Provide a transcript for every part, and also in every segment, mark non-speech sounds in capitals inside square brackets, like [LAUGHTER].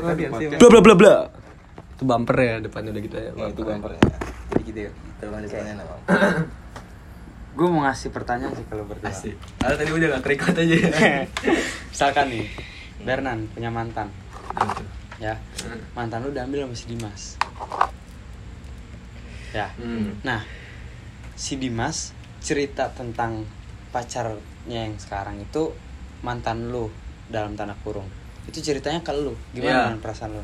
Podcast. bla bla bla bla itu bumper ya depannya udah gitu ya Ya, itu bumpernya. Jadi gitu ya. Terus lanjutannya nama. gue mau ngasih pertanyaan sih kalau berdua asik ah tadi udah gak kerikot aja [LAUGHS] misalkan nih Bernan punya mantan ya Hmm. mantan lu diambil sama si Dimas ya hmm. nah si Dimas cerita tentang pacarnya yang sekarang itu mantan lu dalam tanda kurung itu ceritanya ke lu. Iya. gimana dengan perasaan lu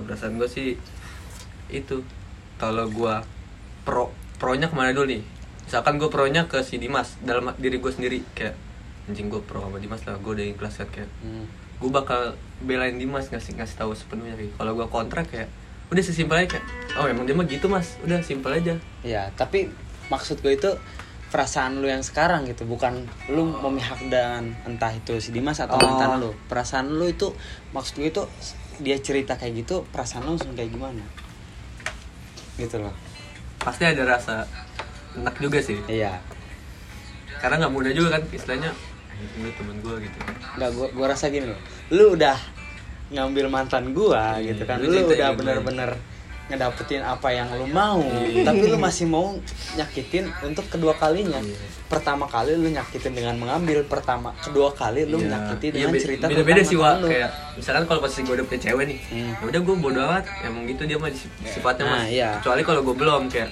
perasaan gue sih itu. Kalau gue pro pronya ke mana dulu nih? Misalkan gue pronya ke si Dimas dalam diri gue sendiri kayak anjing gue pro sama Dimas lah gue udah ikhlas kan kayak. Hmm. gue bakal belain Dimas ngasih ngasih tahu sepenuhnya kayak. Kalau gue kontrak kayak udah sesimpel aja kayak oh emang dia mah gitu mas. Udah simpel aja. Ya tapi maksud gue itu perasaan lu yang sekarang gitu bukan lu memihak dan entah itu si Dimas atau Oh. mantan lu. Perasaan lu itu maksud gue itu dia cerita kayak gitu perasaan lu langsung kayak gimana? Gitu loh. Pasti ada rasa enak juga sih. Iya. Karena nggak mudah juga kan istilahnya lu temen gue gitu nggak gua gua rasa gini loh. Lu udah ngambil mantan gua Iya, gitu kan. lu udah bener-bener ngedapetin apa yang lu mau Iya. tapi lu masih mau nyakitin untuk kedua kalinya Iya. pertama kali lu nyakitin dengan mengambil pertama kedua kali lu Iya. menyakiti Iya, dengan cerita beda-beda tentang sih wa lu. kayak misalkan kalau pas gue udah punya cewek nih Hmm. ya udah gue bodo amat emang gitu dia mah si- sifatnya Nah, mas iya. kecuali kalau gue belum kayak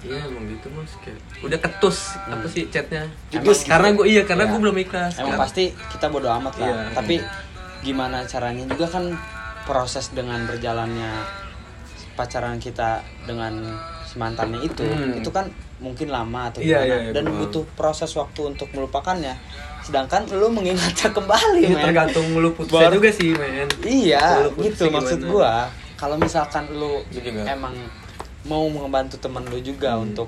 iya emang gitu mas kayak udah ketus apa sih chatnya Emang- karena gue iya karena Iya. gue belum ikhlas emang Kan? pasti kita bodo amat lah Iya. tapi gimana caranya juga kan proses dengan berjalannya pacaran kita dengan si mantannya itu Hmm. itu kan mungkin lama atau Iya, gimana iya, iya, dan betul. butuh proses waktu untuk melupakannya sedangkan lu mengingatnya [LAUGHS] kembali Ini men. tergantung lu putusnya Baru- juga sih men iya gitu maksud gimana. gua kalau misalkan lu juga. emang mau membantu temen lu juga Hmm. untuk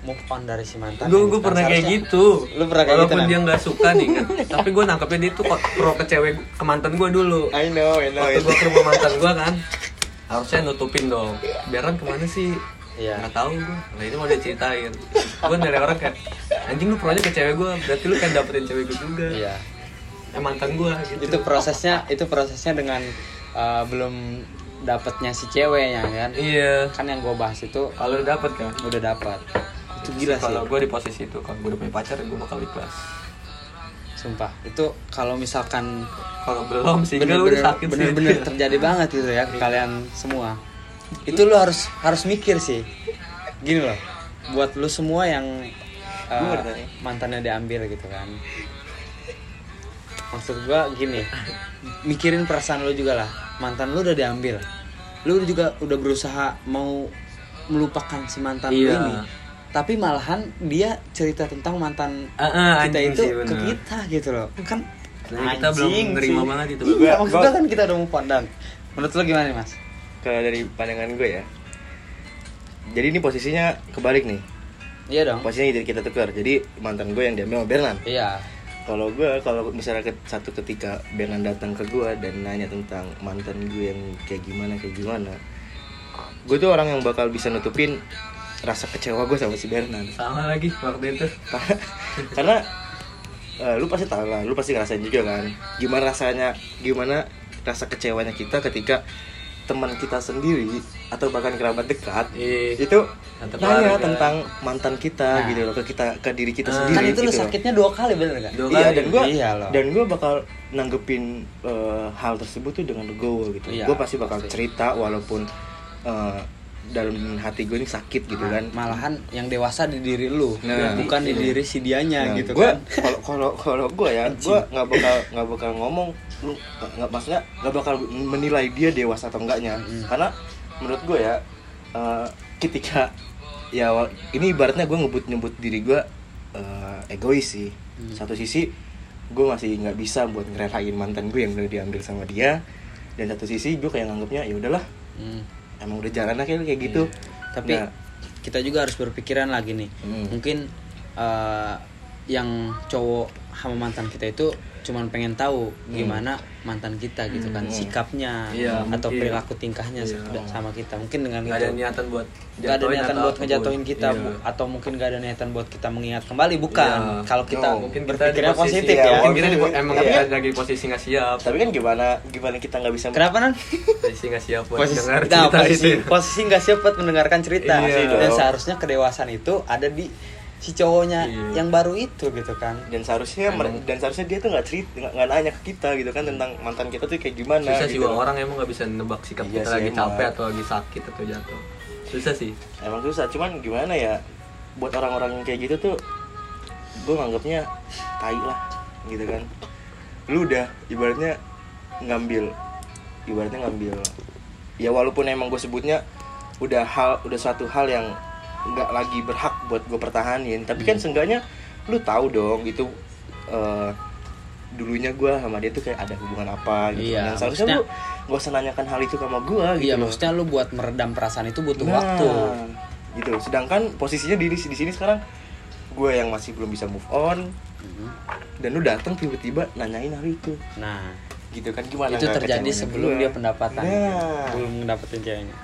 move on dari si mantan gue gue kan pernah kayak gitu Lu pernah kayak walaupun gitu, dia nggak suka nih kan [LAUGHS] tapi gue nangkepnya dia tuh kok pro ke cewek ke mantan gue dulu I know, I know. waktu gue ke rumah mantan gue kan [LAUGHS] harusnya nutupin dong. Biaran ke mana sih? Iya. nggak tahu gue nah ini mau diceritain gue dari orang kayak anjing lu pronya ke cewek gue berarti lu kan dapetin cewek gue juga. Iya. Eh mantan gue gitu. Itu prosesnya itu prosesnya dengan uh, belum dapetnya si ceweknya kan? Iya. Kan yang gue bahas itu kalau udah dapet kan? udah dapat itu gila sih. kalau gue di posisi itu kalau gue udah punya pacar gue bakal ikhlas sumpah. Itu kalau misalkan kalau belum sih gue udah sakit sih. bener-bener terjadi [LAUGHS] banget itu ya ke kalian semua. Itu lu harus harus mikir sih. Gini loh buat lu semua yang uh, mantannya diambil gitu kan. Maksud gua gini mikirin perasaan lu juga lah. Mantan lu udah diambil. Lu juga udah berusaha mau melupakan si mantan Iya. ini tapi malahan dia cerita tentang mantan Ah, ah, kita anjing itu sih, ke kita gitu loh kan Nah, kita belum menerima banget itu. iya Gua- maksud gua- gua kan kita udah mau pandang menurut lo gimana nih mas Kalau dari pandangan gue ya. Jadi ini posisinya kebalik nih. iya dong Posisinya jadi kita tukar. Jadi mantan gue yang diambil sama Bernan. iya Kalau gue kalau misalnya ke, satu ketika Bernan datang ke gue dan nanya tentang mantan gue yang kayak gimana kayak gimana, gue tuh orang yang bakal bisa nutupin rasa kecewa gue sama si Bernan. sama lagi waktu itu [LAUGHS] Karena eh, lu pasti tahu lah, lu pasti ngerasain juga kan. Gimana rasanya, gimana rasa kecewanya kita ketika teman kita sendiri atau bahkan kerabat dekat Iya. itu nanya tentang mantan kita Nah. gitu loh ke kita ke diri kita Ah. sendiri kan itu lu gitu loh. sakitnya dua kali bener kan Dua iya kali. dan gue Iya loh. dan gue bakal nanggepin eh, hal tersebut tuh dengan legowo gitu Iya, gue pasti bakal pasti. cerita walaupun eh, dalam hati gue ini sakit gitu Nah, kan malahan yang dewasa di diri lu Nah, bukan di iya. diri si dianya Nah, gitu gua- kan [LAUGHS] kalau kalau kalau gue ya gue nggak bakal nggak bakal ngomong lu nggak- maksudnya nggak bakal menilai dia dewasa atau enggaknya Mm-mm. karena menurut gue ya eh, ketika ya ini ibaratnya gue ngebut nyebut diri gue eh, egois sih Hmm. satu sisi gue masih nggak bisa buat ngerelain mantan gue yang udah diambil sama dia dan satu sisi gue kayak nganggapnya ya udahlah Hmm. Emang udah jalan kayak kayak gitu. Tapi Nah, kita juga harus berpikiran lagi nih. Hmm. mungkin eh, yang cowok sama mantan kita itu cuman pengen tahu gimana mantan kita gitu kan Hmm. sikapnya Iya, atau mungkin. perilaku tingkahnya Iya. sama kita mungkin dengan ada itu niatan buat nggak ada niatan buat ngejatuhin kita Iya. bu- atau mungkin nggak ada niatan buat kita mengingat kembali bukan Iya. kalau kita Oh, mungkin kita berpikirnya di posisi- positif iya, ya mungkin kita di, emang kan- kita lagi posisi nggak siap tapi kan gimana gimana kita nggak bisa kenapa nan posisi nggak siap buat posisi dengar nah, cerita posisi, itu posisi nggak siap buat mendengarkan cerita Iya. dan seharusnya kedewasaan itu ada di si cowoknya Iya. yang baru itu gitu kan dan seharusnya Emang. dan seharusnya dia tuh nggak cerita nggak nggak nanya ke kita gitu kan tentang mantan kita tuh kayak gimana susah sih gitu. Bang. orang emang nggak bisa nebak sikap Iya kita sih, lagi emang. capek atau lagi sakit atau jatuh susah sih emang susah cuman gimana ya buat orang-orang yang kayak gitu tuh gue nganggapnya tai lah gitu kan lu udah ibaratnya ngambil ibaratnya ngambil ya walaupun emang gue sebutnya udah hal udah suatu hal yang nggak lagi berhak buat gue pertahanin. Tapi kan seenggaknya lu tahu dong itu eh, dulunya gue sama dia tuh kayak ada hubungan apa gitu Iya. Dan seharusnya lu gak usah nanyakan hal itu sama gue gitu iya maksudnya lu buat meredam perasaan itu butuh Nah, waktu. gitu. Sedangkan posisinya di di sini sekarang gue yang masih belum bisa move on. Mhm. dan lu datang tiba-tiba nanyain hal itu. Nah gitu kan gimana itu terjadi sebelum gua? dia pendapatan nah. Belum mendapatin ceweknya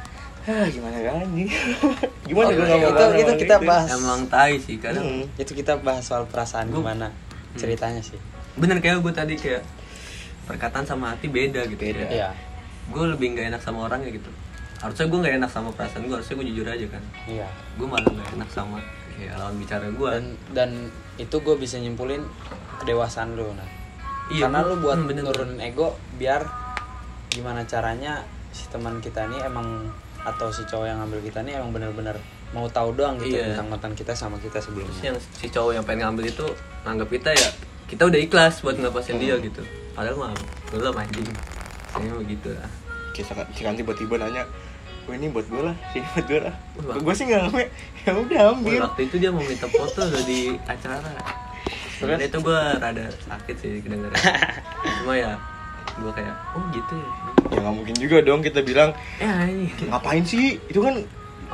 ah, gimana kan nih [LAUGHS] gimana Oh, gue nggak mau itu- ngomong itu gitu. kita bahas. emang tai sih kadang Hmm. itu kita bahas soal perasaan Gua- gimana ceritanya sih bener kayak gue tadi kayak perkataan sama hati beda gitu Beda. iya gue lebih nggak enak sama orangnya gitu harusnya gue nggak enak sama perasaan gue harusnya gue jujur aja kan iya gue malah nggak enak sama ya lawan bicara gue dan dan itu gue bisa nyimpulin kedewasaan lu nah Iya, karena gua- lu buat hmm, bener. nurunin ego biar gimana caranya si teman kita ini emang atau si cowok yang ngambil kita ini emang bener-bener mau tahu doang gitu Iya. tentang mantan kita sama kita Terus sebelumnya yang si cowok yang pengen ngambil itu nganggap kita ya kita udah ikhlas buat ngelepasin dia gitu padahal mah belum anjing kayaknya begitu lah Kita kan tiba-tiba nanya Oh ini buat gue lah, ini buat gue lah. Wah. Gue sih nggak ngambil, ya udah Wah, ambil. waktu itu dia mau minta foto udah di acara sebenarnya itu gue rada sakit sih kedengeran [LAUGHS] cuma ya gue kayak oh gitu ya Ya nggak mungkin juga dong kita bilang eh anjing ngapain sih? Itu kan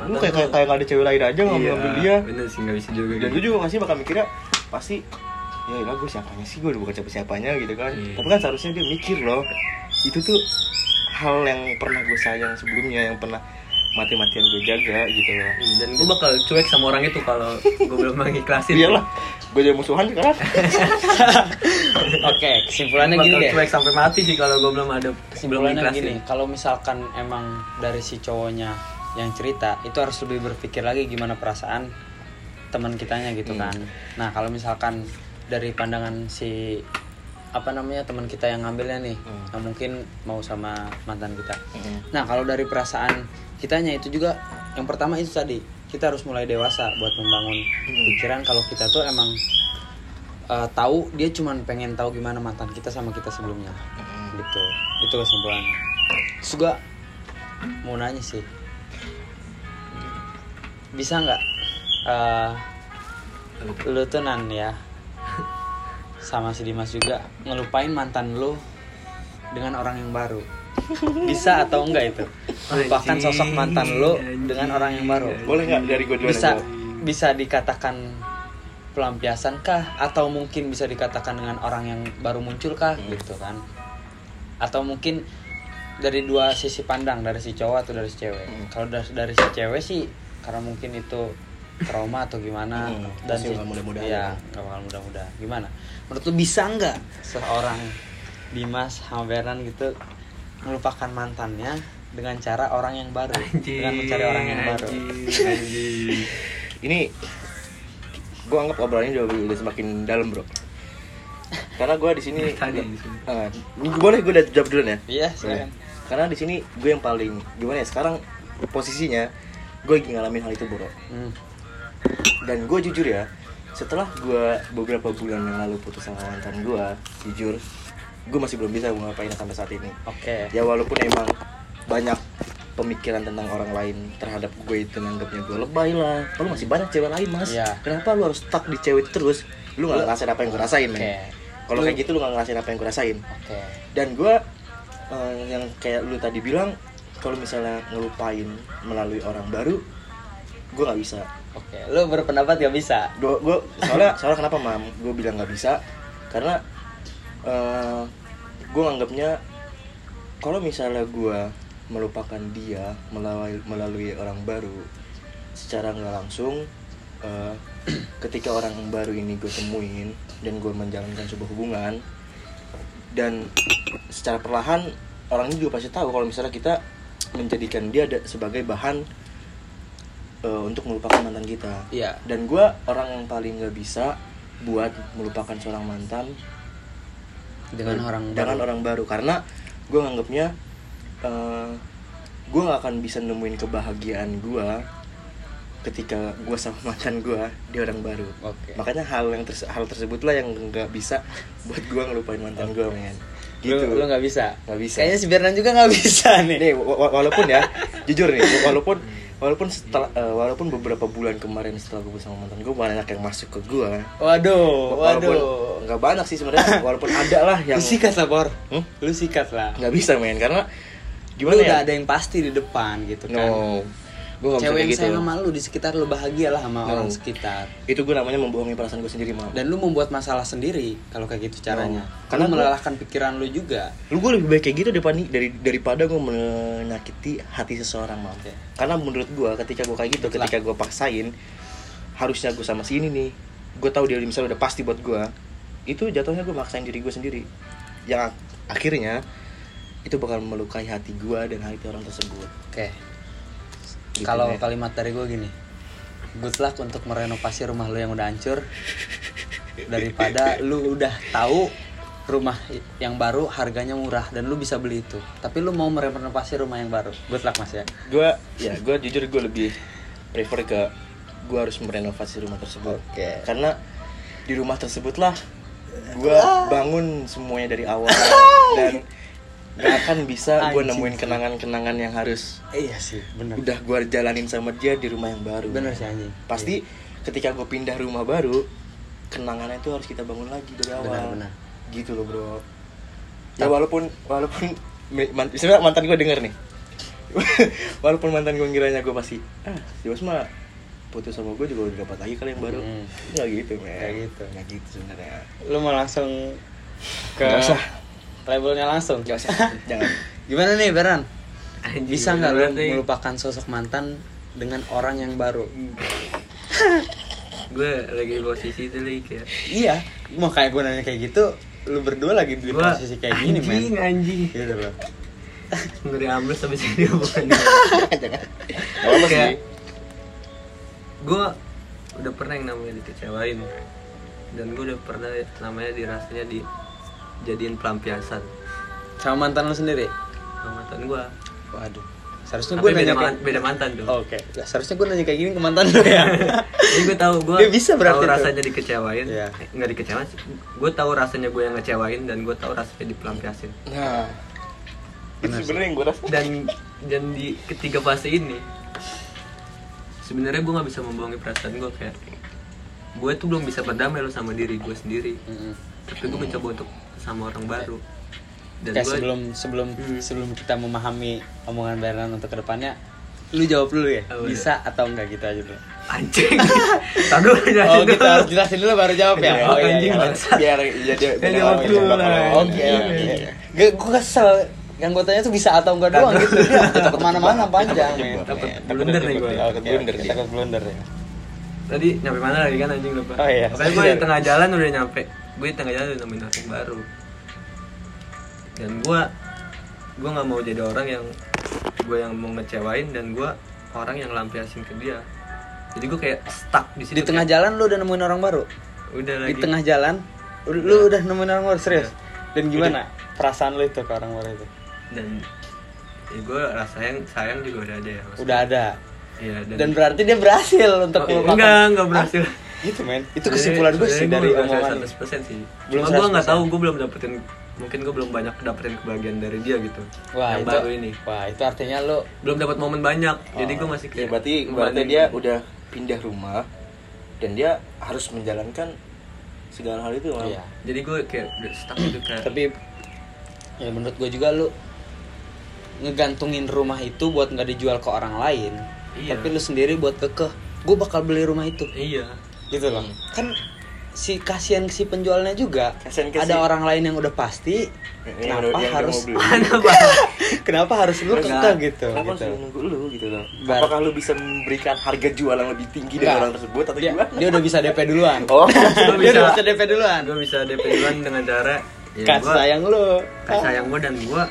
lu kayak kayak kayak nggak ada cewek lain aja ngambil ngambil dia. Iya, bener sih nggak bisa juga dan gitu. gue juga pasti bakal mikirnya pasti ya lah gue siapanya sih gue udah bukan siapa siapanya gitu kan Iya. tapi kan seharusnya dia mikir loh itu tuh hal yang pernah gue sayang sebelumnya yang pernah mati-matian gue jaga gitu loh. Hmm, dan gue bakal cuek sama orang itu kalau gue belum mengikhlasin iyalah gue jadi musuhan sekarang. [LAUGHS] Oke kesimpulannya Gua gini bakal deh. cuek sampai mati sih kalau gue belum ada belum kesimpulannya ikhlasin gini kalau misalkan emang dari si cowoknya yang cerita itu harus lebih berpikir lagi gimana perasaan teman kitanya gitu Hmm. kan. Nah kalau misalkan dari pandangan si apa namanya teman kita yang ngambilnya nih Hmm. yang mungkin mau sama mantan kita. Hmm. nah kalau dari perasaan kitanya itu juga yang pertama itu tadi kita harus mulai dewasa buat membangun Hmm. pikiran kalau kita tuh emang eh, tahu dia cuman pengen tahu gimana mantan kita sama kita sebelumnya Hmm. gitu itu kesimpulan terus gua mau nanya sih bisa nggak eh, lu tuh nan ya sama si Dimas juga ngelupain mantan lu dengan orang yang baru bisa atau enggak itu melupakan Anjing, sosok mantan lu anjing. dengan orang yang baru boleh nggak dari gue bisa aja? bisa dikatakan pelampiasan kah atau mungkin bisa dikatakan dengan orang yang baru muncul kah Hmm. gitu kan atau mungkin dari dua sisi pandang dari si cowok atau dari si cewek Hmm. kalau dari, dari si cewek sih karena mungkin itu trauma atau gimana Hmm, dan si, mudah-mudahan ya ya. nggak bakal mudah-mudah gimana menurut lu bisa nggak seorang Dimas sama Bernan gitu melupakan mantannya dengan cara orang yang baru dengan mencari orang yang baru. anjing. ini gue anggap obrolan ini udah, udah semakin dalam bro. Karena gue di sini Tadi di sini. Ini boleh gue udah jawab duluan ya? Iya silakan. Karena di sini gue yang paling gimana ya? Sekarang posisinya gue lagi ngalamin hal itu bro. Hmm. dan gue jujur ya setelah gue beberapa bulan yang lalu putus sama mantan gue jujur gue masih belum bisa gue ngapain sampai saat ini Oke. ya walaupun emang banyak pemikiran tentang orang lain terhadap gue itu nganggapnya gue lebay lah lu masih banyak cewek lain mas Iya. kenapa lu harus stuck di cewek itu terus lu gak ngerasain apa yang gue rasain men Oke. kalau kayak gitu lu gak ngerasain apa yang gue rasain Oke. dan gue eh, yang kayak lu tadi bilang kalau misalnya ngelupain melalui orang baru gue nggak bisa Oke. Lu berpendapat gak bisa? gue gue soalnya soalnya kenapa mam gue bilang nggak bisa karena eh gue anggapnya kalau misalnya gue melupakan dia melalui melalui orang baru secara nggak langsung eh, [CLEARS THROAT] ketika orang baru ini gue temuin dan gue menjalankan sebuah hubungan dan secara perlahan orang ini juga pasti tahu kalau misalnya kita menjadikan dia ada- sebagai bahan eh, untuk melupakan mantan kita Iya. dan gue orang yang paling nggak bisa buat melupakan seorang mantan dengan eh, orang dengan baru. orang baru karena gue nganggapnya eh gue nggak akan bisa nemuin kebahagiaan gue ketika gue sama [LAUGHS] mantan gue di orang baru Oke. makanya hal yang terse- hal tersebutlah yang nggak bisa [LAUGHS] buat gue ngelupain mantan gue men gitu Lu, lu gak bisa? Nggak bisa. Kayaknya si Bernan juga gak [LAUGHS] bisa nih. nih wa- wa- walaupun ya jujur nih walaupun walaupun setelah eh, walaupun beberapa bulan kemarin setelah gue sama mantan gue banyak yang masuk ke gue Waduh, walaupun waduh. nggak banyak sih sebenarnya [LAUGHS] walaupun ada lah yang Lu sikat lah, Bor. Hmm? Lu sikat lah. nggak bisa men karena Gimana lu ya udah ada yang pasti di depan gitu kan. no gue bisa Cewek yang gitu sayang sama lu di sekitar lu bahagia lah sama orang sekitar. itu gue namanya membohongi perasaan gue sendiri mau Dan lu membuat masalah sendiri kalau kayak gitu caranya. No. Karena gua- melelahkan pikiran lu juga. lu gue lebih baik kayak gitu daripada dari daripada gue menyakiti hati seseorang mau Oke. karena menurut gue ketika gue kayak gitu Betul lah. ketika gue paksain harusnya gue sama si ini nih gue tahu dia misalnya udah pasti buat gue itu jatuhnya gue maksain diri gue sendiri yang ak- akhirnya itu bakal melukai hati gue dan hati orang tersebut Oke. Gitu Kalau deh. kalimat dari gue gini. Good luck untuk merenovasi rumah lu yang udah hancur daripada lu udah tahu rumah yang baru harganya murah dan lu bisa beli itu. Tapi lu mau merenovasi rumah yang baru. Good luck Mas ya. gue ya gue jujur gue lebih prefer ke gue harus merenovasi rumah tersebut Oke. karena di rumah tersebut lah gue bangun semuanya dari awal [LAUGHS] dan gak akan bisa gue nemuin kenangan-kenangan yang harus Iya sih, bener. udah gue jalanin sama dia di rumah yang baru Bener sih anjing. pasti ketika gue pindah rumah baru kenangannya itu harus kita bangun lagi dari awal Benar, benar. gitu loh bro ya walaupun walaupun man- sebenarnya mantan gue denger nih [LAUGHS] walaupun mantan gue ngiranya gue pasti ah si Bos mah putus sama gue juga udah dapat lagi kali yang baru Hmm. nggak gitu men Nggak gitu. nggak gitu sebenarnya Lu mau langsung ke Nggak usah. Labelnya langsung. nggak usah [LAUGHS] jangan Gimana nih Beran? Anjing, Bisa nggak lu berarti melupakan sosok mantan dengan orang yang baru? gue lagi di posisi itu lagi kayak Iya, makanya gue nanya kayak gitu, lu berdua lagi di Gua- posisi kayak gini, men. anjing anjing Gitu loh. ngeri ambles sampai sini bukan jangan nggak apa sih [LAUGHS] kayak gue udah pernah yang namanya dikecewain dan gue udah pernah namanya dirasanya di jadiin pelampiasan Sama mantan lu sendiri? sama mantan gue Waduh. Seharusnya gue beda, nanya man- kayak... beda mantan tuh Oke, Lah, seharusnya gue nanya kayak gini ke mantan lu ya. [LAUGHS] jadi gue tahu gue Dia bisa berarti tahu rasanya dikecewain. Eh, nggak dikecewain gue tahu rasanya gue yang ngecewain dan gue tahu rasanya dipelampiasin nah itu Benar sih. sebenarnya yang gue rasa dan dan di ketiga fase ini sebenarnya gue nggak bisa membohongi perasaan gue kayak gue tuh belum bisa berdamai lo sama diri gue sendiri Mm-mm. tapi gue mencoba untuk sama orang baru dan Ya gue sebelum sebelum Hmm. sebelum kita memahami omongan Bernan untuk ke depannya, lu jawab dulu ya, Oh, iya. bisa atau enggak gitu aja dulu. anjing tadi dulu jelasin Oh, kita dulu. harus jelasin dulu baru jawab ya. Iya, Oh iya. anjing, iya. biar ya jawab orang dulu orang. Oke, Iya. oke. Gue kesel. Yang gue tanya tuh bisa atau enggak doang gitu. Dia ke mana-mana panjang. Takut Takut blunder nih gue. Takut Oke, blunder oke, takut blunder ya. tadi nyampe mana lagi kan anjing lupa Oh, iya. pokoknya gue di tengah jalan udah nyampe gue di tengah jalan udah nemuin orang baru dan gue gue nggak mau jadi orang yang gue yang mau ngecewain dan gue orang yang lampiasin ke dia jadi gue kayak stuck di situ Di tengah kayak, jalan lu udah nemuin orang baru. udah Di lagi tengah jalan lu, lu udah nemuin orang baru serius. Dan gimana perasaan lu itu ke orang baru itu? dan ya gue rasa sayang sayang juga udah ada ya maksudnya. Udah ada. Iya, dan, Dan berarti dia berhasil untuk Oh, melupakan. enggak enggak berhasil Gitu men. Itu kesimpulan gue sih dari omongan. lu. 100% sih Belum cuma gue nggak 100%. tahu gue belum dapetin mungkin gue belum banyak dapetin kebahagiaan dari dia gitu Wah, yang itu baru ini Wah, itu artinya lu belum dapat momen banyak jadi Oh. gue masih Ya, kayak berarti berarti dia udah pindah rumah dan dia harus menjalankan segala hal itu Mam. Iya. jadi gue kayak stuck gitu kayak [CLEARS THROAT] Tapi ya menurut gue juga lu ngegantungin rumah itu buat nggak dijual ke orang lain. Iya. Tapi lu sendiri buat kekeh, gue bakal beli rumah itu. iya Gitu loh. Hmm. Kan si kasihan si penjualnya juga Kasihan ke ada si- orang lain yang udah pasti Yang kenapa udah- yang udah harus mau beli. [LAUGHS] Kenapa? [LAUGHS] kenapa harus lu kekeh gitu Kenapa gitu harus nunggu lu gitu loh? Bar- Apakah lu bisa memberikan harga jual yang lebih tinggi dari orang tersebut atau dia, gimana? dia udah bisa DP duluan [LAUGHS] Oh, Gua dia bisa- udah bisa DP duluan gue bisa DP duluan dengan cara ya kasih gua- sayang lu kasih sayang gue dan gue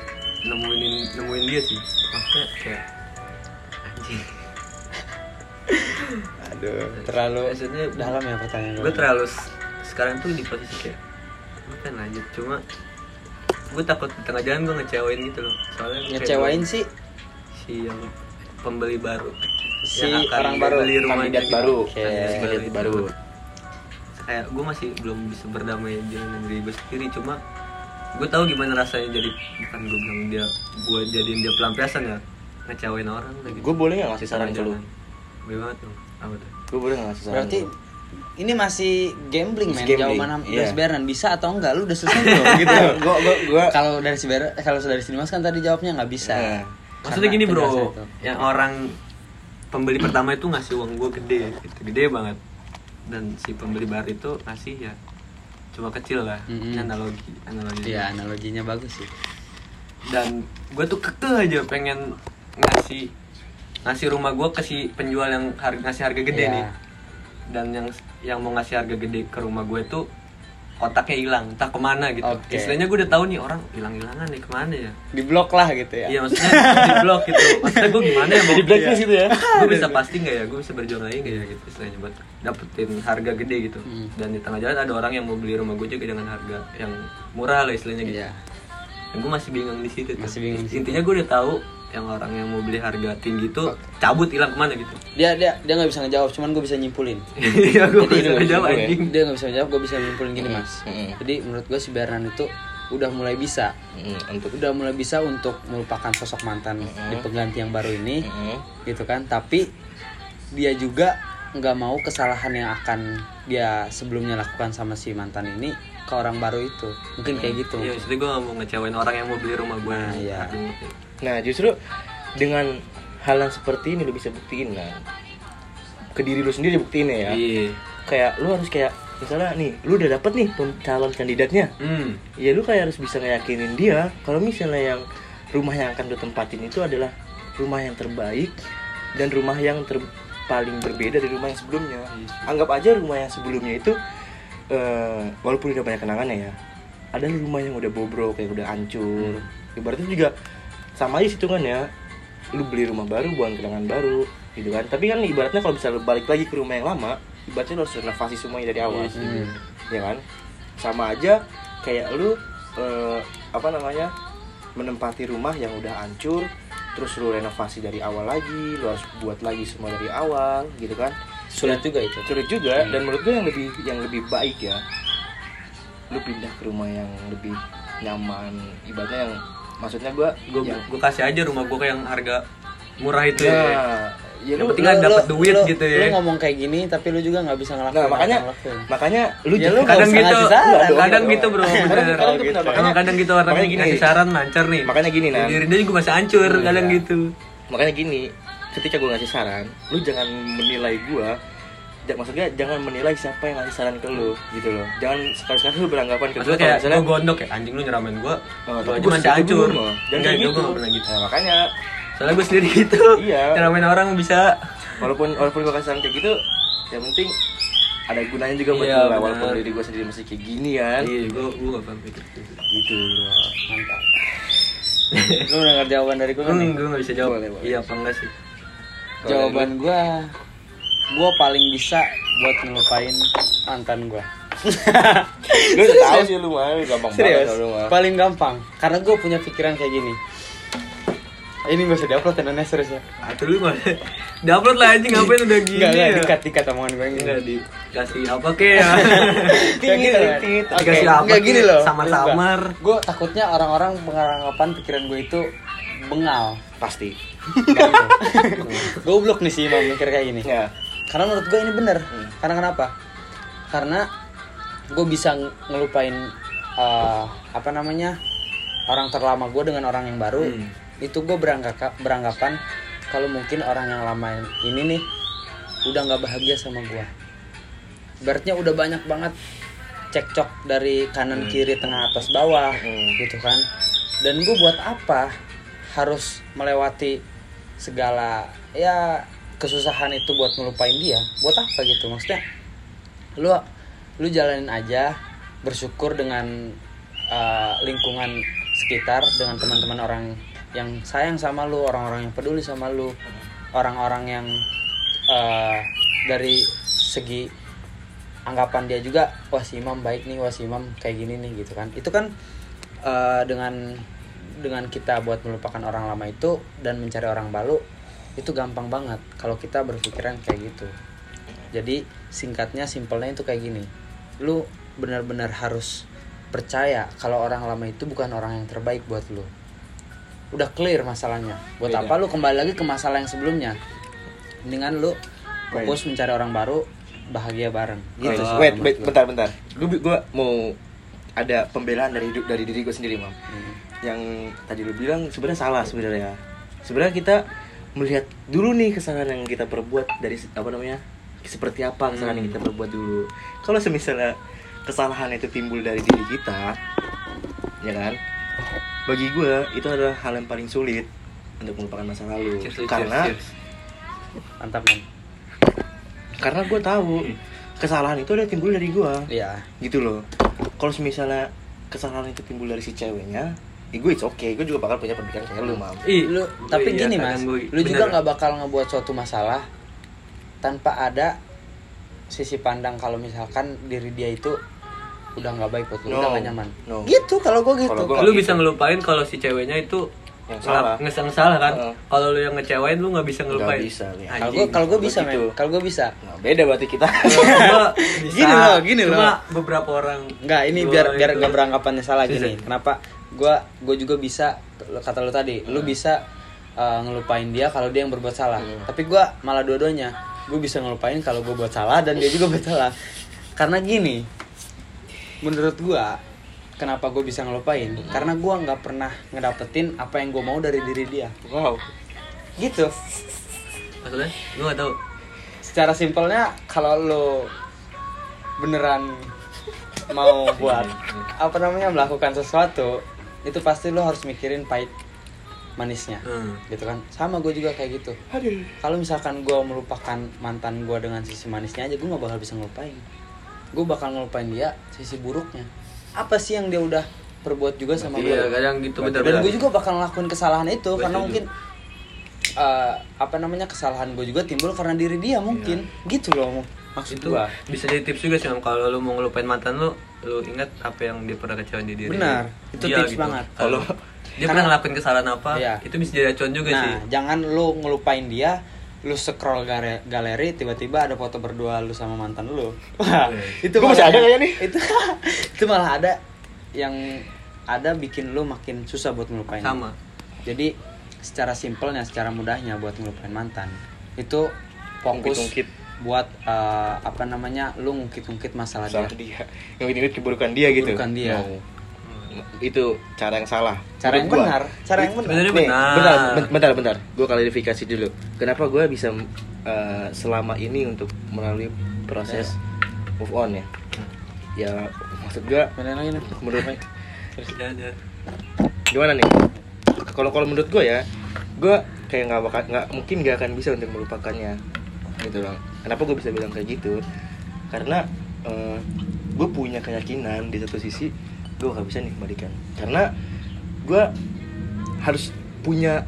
nemuin nemuin dia sih maksudnya kayak anjing aduh terlalu Maksudnya dalam ya pertanyaan gue terlalu s- sekarang tuh di posisi kayak gue kan lanjut cuma gue takut di tengah jalan gue ngecewain gitu loh soalnya ngecewain sih si yang pembeli baru Si Yang akan orang baru, beli rumahnya kandidat gitu. baru. Oke. Kandidat Kandidat itu. baru. kayak gue masih belum bisa berdamai dengan diri gue sendiri cuma gue tahu gimana rasanya jadi bukan gue bilang dia gue jadiin dia pelampiasan ya ngecewain orang gitu. Gue boleh nggak ngasih saran ke lu? Banget dong apa tuh? Gue boleh nggak ngasih saran? berarti ini masih gambling men? Gambling, jawaban iya. dari si Bernan? Bisa atau enggak lu udah selesai belum? [LAUGHS] Gitu. Gua gua gua. Kalau dari si Ber kalau dari sini mas kan tadi jawabnya nggak bisa. Nah. maksudnya gini bro. itu. yang orang pembeli pertama itu ngasih uang gue gede gitu. Gede banget. Dan si pembeli baru itu ngasih ya cuma kecil lah. Mm-mm. Ini analogi analogi Iya analoginya bagus sih. Dan gue tuh kekeh aja pengen ngasih ngasih rumah gue ke si penjual yang harga ngasih harga gede Iya. nih dan yang yang mau ngasih harga gede ke rumah gue tuh otaknya hilang entah ke mana gitu Oke. istilahnya gue udah tahu nih orang hilang hilangan nih ke mana ya di blok lah gitu ya iya maksudnya di blok gitu maksudnya gue gimana ya [LAUGHS] mau Di blacklist gitu ya? gue bisa pasti nggak ya gue bisa berjuang lagi nggak ya gitu istilahnya buat dapetin harga gede gitu Hmm. dan di tengah jalan ada orang yang mau beli rumah gue juga dengan harga yang murah lah istilahnya gitu Iya. dan gue masih bingung di situ tuh. Masih bingung di situ. intinya gue udah tahu yang orang yang mau beli harga tinggi itu cabut hilang ke mana gitu? Dia dia dia nggak bisa ngejawab cuman gue bisa nyimpulin. [LAUGHS] Iya gue Jadi bisa itu jawab boleh. anjing. Dia nggak bisa ngejawab gue bisa nyimpulin gini mas. Jadi menurut gue si Bernan itu udah mulai bisa. Untuk udah mulai bisa untuk melupakan sosok mantan di pengganti yang baru ini gitu kan. Tapi dia juga nggak mau kesalahan yang akan dia sebelumnya lakukan sama si mantan ini ke orang baru itu. Mungkin kayak gitu iya jadi gue gak mau ngecewain orang yang mau beli rumah gue Nah, iya. Nah justru dengan hal yang seperti ini lu bisa buktiin kan ke diri lu sendiri buktiin ya. Iya. Kayak lu harus kayak misalnya nih lu udah dapet nih calon kandidatnya. Hmm. Ya lu kayak harus bisa ngeyakinin dia kalau misalnya yang rumah yang akan lu tempatin itu adalah rumah yang terbaik dan rumah yang ter paling berbeda dari rumah yang sebelumnya. Anggap aja rumah yang sebelumnya itu eh, walaupun udah banyak kenangannya ya ada rumah yang udah bobrok kayak udah hancur. Ibaratnya juga sama aja hitungannya. Lu beli rumah baru buang kenangan baru gitu kan. Tapi kan ibaratnya kalau bisa lu balik lagi ke rumah yang lama ibaratnya lu harus renovasi semuanya dari awal. Hmm. ya kan? Sama aja kayak lu eh, apa namanya menempati rumah yang udah hancur terus lu renovasi dari awal lagi lu harus buat lagi semua dari awal gitu kan. Sulit juga itu. Sulit juga dan menurut gue yang lebih yang lebih baik ya lu pindah ke rumah yang lebih nyaman ibaratnya yang maksudnya gue gue yang gue kasih aja rumah gue yang harga murah itu nah, ya ya Yang lu, penting kan dapet duit gitu ya. lu ngomong kayak gini tapi lu juga nggak bisa ngelakuin nah makanya yang lu lakuin. makanya lu Ya, lu kadang gitu saran. Kadang enggak gitu bro Kadang- bener kadang makanya- kadang gitu orang makanya gini. ngasih saran lancar nih makanya gini nah diri dia juga masih hancur Hmm, kadang iya. gitu makanya gini ketika gue ngasih saran lu jangan menilai gue maksudnya jangan menilai siapa yang ngasih saran ke lu gitu loh. Jangan sekali-sekali lu beranggapan ke gue kayak gue gondok ya anjing lu nyeramain gue Oh, lu tapi aja gua masih hancur. Jangan kayak itu gitu. gue pernah gitu Nah, makanya. Soalnya gue sendiri gitu. Iya. nyeramain orang bisa. Walaupun walaupun gue kasih saran kayak gitu yang penting ada gunanya juga buat Iya, gue walaupun diri gue sendiri masih kayak gini kan. Iya gue gue gak paham pikir gitu. Gitu mantap lu dengar jawaban dari gue nih gue gak bisa jawab. Boleh, boleh. iya apa enggak sih? Jawaban gue gue paling bisa buat ngelupain mantan gue lu [LAUGHS] udah tahu sih lu mah gampang serius? banget lu mah paling gampang. Karena gue punya pikiran kayak gini. Ini gak usah diupload ya Nana, serius ya? Atau lu gak diupload lah anjing. Ngapain udah gini Enggak, enggak, ya? dikat, dikat omongan gue ini enggak dikasih apa kek ya? [LAUGHS] Gitu kan? Tit, Oke, dikasih apa enggak gini loh. Samar-samar. Gue takutnya orang-orang penganggapan pikiran gue itu bengal. Pasti. [LAUGHS] Goblok nih sih mau mikir kayak gini. Ya Karena menurut gue ini bener Hmm. Karena kenapa? Karena gue bisa ng- ngelupain eh, Apa namanya Orang terlama gue dengan orang yang baru Hmm. Itu gue beranggap, beranggapan Kalau mungkin orang yang lama ini nih Udah nggak bahagia sama gue Ibaratnya udah banyak banget cekcok dari kanan kiri tengah atas bawah Hmm. gitu kan. Dan gue buat apa harus melewati segala ya kesusahan itu buat ngelupain dia? Buat apa gitu maksudnya? Lu lu jalanin aja bersyukur dengan uh, lingkungan sekitar dengan teman-teman orang yang sayang sama lu, orang-orang yang peduli sama lu, orang-orang yang uh, dari segi anggapan dia juga wah si Imam baik nih, wah si Imam kayak gini nih gitu kan. Itu kan uh, dengan dengan kita buat melupakan orang lama itu dan mencari orang baru itu gampang banget kalau kita berpikiran kayak gitu. Jadi singkatnya simpelnya itu kayak gini. Lu benar-benar harus percaya kalau orang lama itu bukan orang yang terbaik buat lu. Udah clear masalahnya. Buat Beda. apa lu kembali lagi ke masalah yang sebelumnya? Mendingan lu fokus mencari orang baru, bahagia bareng. Gitu Wait, sih wait, wait, bentar, bentar. Gue gue mau ada pembelaan dari hidup dari diri gue sendiri, mam. Hmm. Yang tadi lu bilang sebenarnya salah sebenarnya. Sebenarnya kita melihat dulu nih kesalahan yang kita perbuat dari apa namanya seperti apa kesalahan yang kita perbuat dulu. Kalau semisalnya kesalahan itu timbul dari diri kita, ya kan? Bagi gue itu adalah hal yang paling sulit untuk melupakan masa lalu. Cheers, cheers, Karena cheers. Mantap, men. karena gue tahu kesalahan itu udah timbul dari gue. Iya. gitu loh kalau misalnya kesalahan itu timbul dari si ceweknya ya gue it's okay. Gue juga bakal punya pemikiran kayak lu mam. Ih, lu tapi iya, gini mas. gua- lu juga nggak bakal ngebuat suatu masalah tanpa ada sisi pandang kalau misalkan diri dia itu udah nggak baik buat lu No, udah gak nyaman. No. gitu kalau gue gitu. Kalau gua- lu gitu. bisa ngelupain kalau si ceweknya itu Yang salah. nge yang salah kan? Heeh. kalau lu yang ngecewain lu nggak bisa ngelupain. Nggak bisa, kalau gue kalau gue bisa gitu. men. kalau gue bisa. Nah, beda berarti kita. [LAUGHS] Gini loh, gini Cuma loh. beberapa orang nggak ini biar biar nggak beranggapannya salah gini. Kenapa gue gue juga bisa kata lu tadi lu bisa uh, ngelupain dia kalau dia yang berbuat salah. Hmm. tapi gue malah dua-duanya gue bisa ngelupain kalau gue buat salah dan dia juga buat salah. Karena gini menurut gue kenapa gue bisa ngelupain? Karena gue nggak pernah ngedapetin apa yang gue mau dari diri dia. Wow. Gitu. Maksudnya? Lu nggak tahu. Secara simpelnya kalau lo beneran mau buat apa namanya melakukan sesuatu itu pasti lo harus mikirin pahit manisnya Hmm. gitu kan? Sama gue juga kayak gitu. Kalau misalkan gue melupakan mantan gue dengan sisi manisnya aja gue nggak bakal bisa ngelupain. Gue bakal ngelupain dia sisi buruknya. Apa sih yang dia udah perbuat juga sama gue iya kadang gitu bener dan gue juga bakal ngelakuin kesalahan itu karena mungkin eh, apa namanya kesalahan gue juga timbul karena diri dia mungkin. Gitu loh maksud itu gue bisa jadi tips juga sih kalau lu mau ngelupain mantan lu lu ingat apa yang dia pernah kecewain di diri Benar. lu. Itu Dia tips banget. kalau dia Karena- pernah ngelakuin kesalahan apa Iya. itu bisa jadi acuan juga nah sih jangan lu ngelupain dia lu scroll gare- galeri tiba-tiba ada foto berdua lu sama mantan lu [LAUGHS] wah Wih. itu Gua masih malah- ada kayaknya nih. itu [LAUGHS] itu malah ada yang ada bikin lu makin susah buat ngelupain sama jadi secara simpelnya secara mudahnya buat ngelupain mantan itu fokus Ungkit-ungkit. Buat eh, apa namanya lu ngungkit-ngungkit masalah salah dia dia yang ini keburukan dia gitu Keburukan dia. No. itu cara yang salah cara yang Menurut gua. benar cara yang benar Nih, benar. bentar, ben- bentar, bentar. Gue klarifikasi dulu. Kenapa gue bisa uh, selama ini untuk melalui proses move on ya? Ya, maksud gue benar lagi nih menurut gimana nih? Kalau kalau menurut gue ya, gue kayak nggak bakal nggak mungkin nggak akan bisa untuk melupakannya, gitu loh. Kenapa gue bisa bilang kayak gitu? Karena gue punya keyakinan di satu sisi gue gak bisa nih balikan. Karena gue harus punya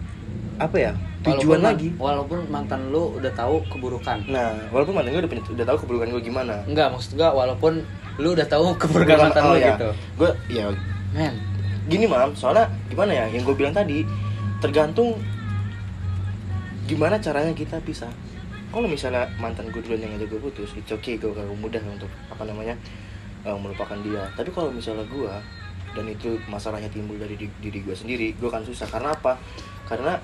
apa ya tujuan Walaupun man- lagi. walaupun mantan lu udah tahu keburukan Nah, walaupun mantan gue udah, punya- udah tahu keburukan gue gimana. enggak maksud gua walaupun lu udah tahu keburukan mantan lu ya. gitu Gue ya men gini mam, soalnya gimana ya? Yang gue bilang tadi tergantung gimana caranya kita pisah. Kalau misalnya mantan gue duluan yang ngajak gue putus, it's okay gue gak mudah untuk apa namanya eh, melupakan dia. Tapi kalau misalnya gue dan itu masalahnya timbul dari di- diri gue sendiri, gue akan susah. Karena apa? Karena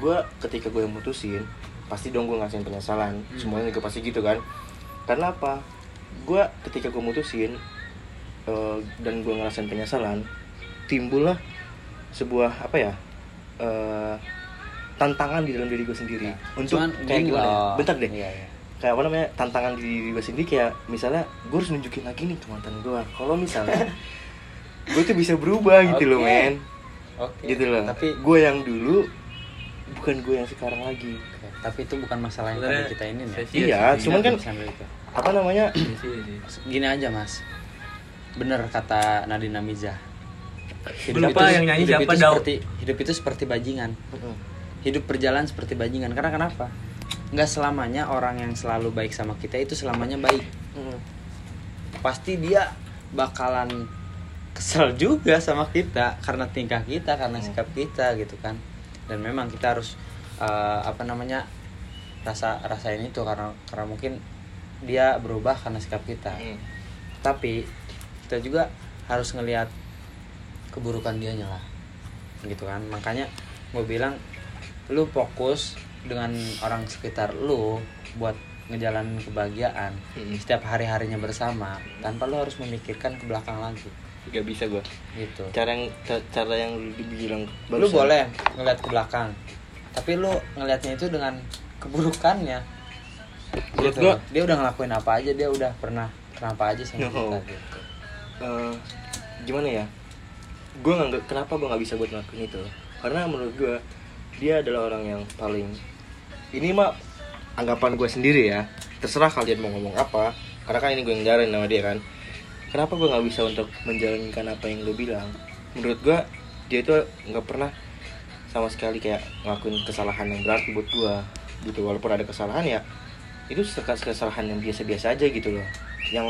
gue ketika gue yang mutusin, pasti dong gue ngasihin penyesalan. Semuanya juga pasti gitu kan. Karena apa? Gue ketika gue mutusin eh, dan gue ngerasain penyesalan, timbullah sebuah apa ya? eh, tantangan di dalam diri gue sendiri untuk Cuman kayak gini gimana ya? bentar deh Iya, iya. kayak apa namanya tantangan di diri gue sendiri kayak misalnya gue harus nunjukin lagi nih ke mantan gue kalau misalnya [LAUGHS] gue tuh bisa berubah gitu loh men Oke. gitu loh Tapi gue yang dulu bukan gue yang sekarang lagi Oke, tapi itu bukan masalah yang tadi kita ini nih. sesi- iya sih, cuman kan itu. apa namanya. Gini aja mas, bener kata Nadine Amiza. Siapa yang nyanyi, hidup siapa, itu seperti hidup itu seperti bajingan. Hidup berjalan seperti bajingan. Karena kenapa? Nggak selamanya orang yang selalu baik sama kita itu selamanya baik. Pasti dia bakalan kesel juga sama kita karena tingkah kita, karena sikap kita gitu kan. Dan memang kita harus eh, apa namanya rasa rasain itu karena karena mungkin dia berubah karena sikap kita tapi kita juga harus ngelihat keburukan dianya lah gitu kan makanya gue bilang lu fokus dengan orang sekitar lu buat ngejalanin kebahagiaan Mm. setiap hari harinya bersama tanpa lu harus memikirkan ke belakang lagi. Gak bisa gue gitu. Cara yang ca- cara yang lu dibilang lu boleh ngeliat ke belakang tapi lu ngelihatnya itu dengan keburukannya. Menurut gitu. gua- dia udah ngelakuin apa aja dia udah pernah kenapa aja sama No. kita gitu. Eh, gimana ya? Gue nggak kenapa gue nggak bisa buat ngelakuin itu? Karena menurut gue dia adalah orang yang paling ini mah anggapan gue sendiri ya. Terserah kalian mau ngomong apa karena kan ini gue yang jalanin sama dia kan. Kenapa gue nggak bisa untuk menjalankan apa yang lo bilang? Menurut gue dia itu nggak pernah sama sekali kayak ngelakuin kesalahan yang berarti buat gue. Gitu walaupun ada kesalahan ya itu kesalahan yang biasa-biasa aja gitu loh. Yang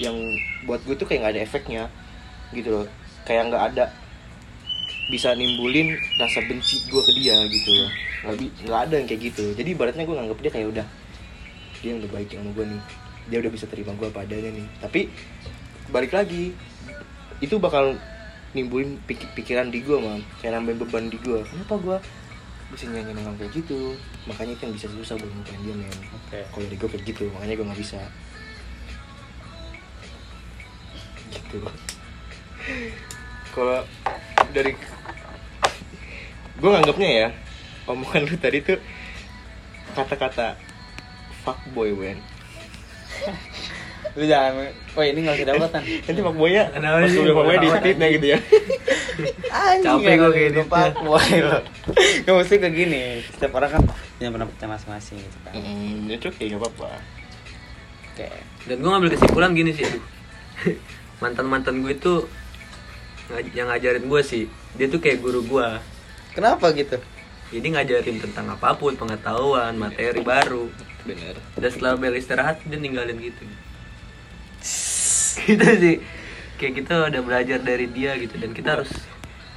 yang buat gue tuh kayak nggak ada efeknya. Gitu loh. Kayak nggak ada bisa nimbulin rasa benci gue ke dia gitu loh. Nggak bi- nggak ada yang kayak gitu. Jadi ibaratnya gue nganggap dia kayak udah dia yang udah baik sama gue nih. Dia udah bisa terima gue apa adanya nih. Tapi balik lagi itu bakal nimbulin pik- pikiran di gue mam. Kayak nambahin beban di gue kenapa gue bisa nyanyi orang kayak gitu? Makanya itu yang bisa susah buat ngelupain dia men. Oke. Kalau di gue kayak gitu makanya gue nggak bisa. Gitu. Kalau dari gue nganggapnya ya omongan lu tadi tuh kata-kata fuckboy wen. Lu jangan oh ini nggak usah dapatan. [LAUGHS] Nanti fuckboynya Kenapa pas sih? udah fuckboy di tweetnya gitu ya. Capek gua kayak gitu. fuckboy lo nggak mesti kayak gini setiap orang kan punya pendapatnya masing-masing gitu kan. Hmm, itu kayak gak apa-apa. Oke. Dan gue ngambil kesimpulan gini sih [LAUGHS] mantan mantan gue itu yang ngajarin gue sih dia tuh kayak guru gue kenapa gitu? Jadi ngajarin tentang apa pun pengetahuan materi baru. Bener. Dan setelah bel istirahat dia ninggalin gitu. [LAUGHS] Gitu sih. Kayak kita udah belajar dari dia gitu dan kita harus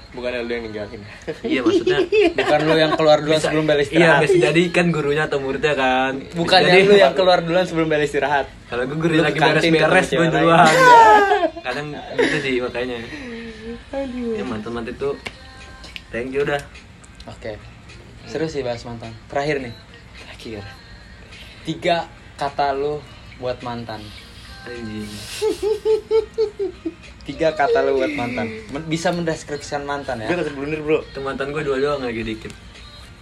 bukan lu yang ninggalin. [LAUGHS] Iya maksudnya [LAUGHS] bukan lu yang keluar duluan bisa- sebelum bel iya istirahat. bisa jadi kan gurunya atau muridnya kan. Bukan jadi- lu yang keluar duluan sebelum bel istirahat. Kalau gue guru lagi beres-beres gue cewek duluan. lain. kadang gitu sih makanya ya mantan mantan itu. Thank you udah oke. Seru sih bahas mantan. Terakhir nih. Terakhir. Tiga kata lu buat mantan. Anjing. Tiga kata lu buat mantan. Bisa mendeskripsikan mantan gue ya tetap blunder bro. Itu mantan gue dua doang lagi dikit.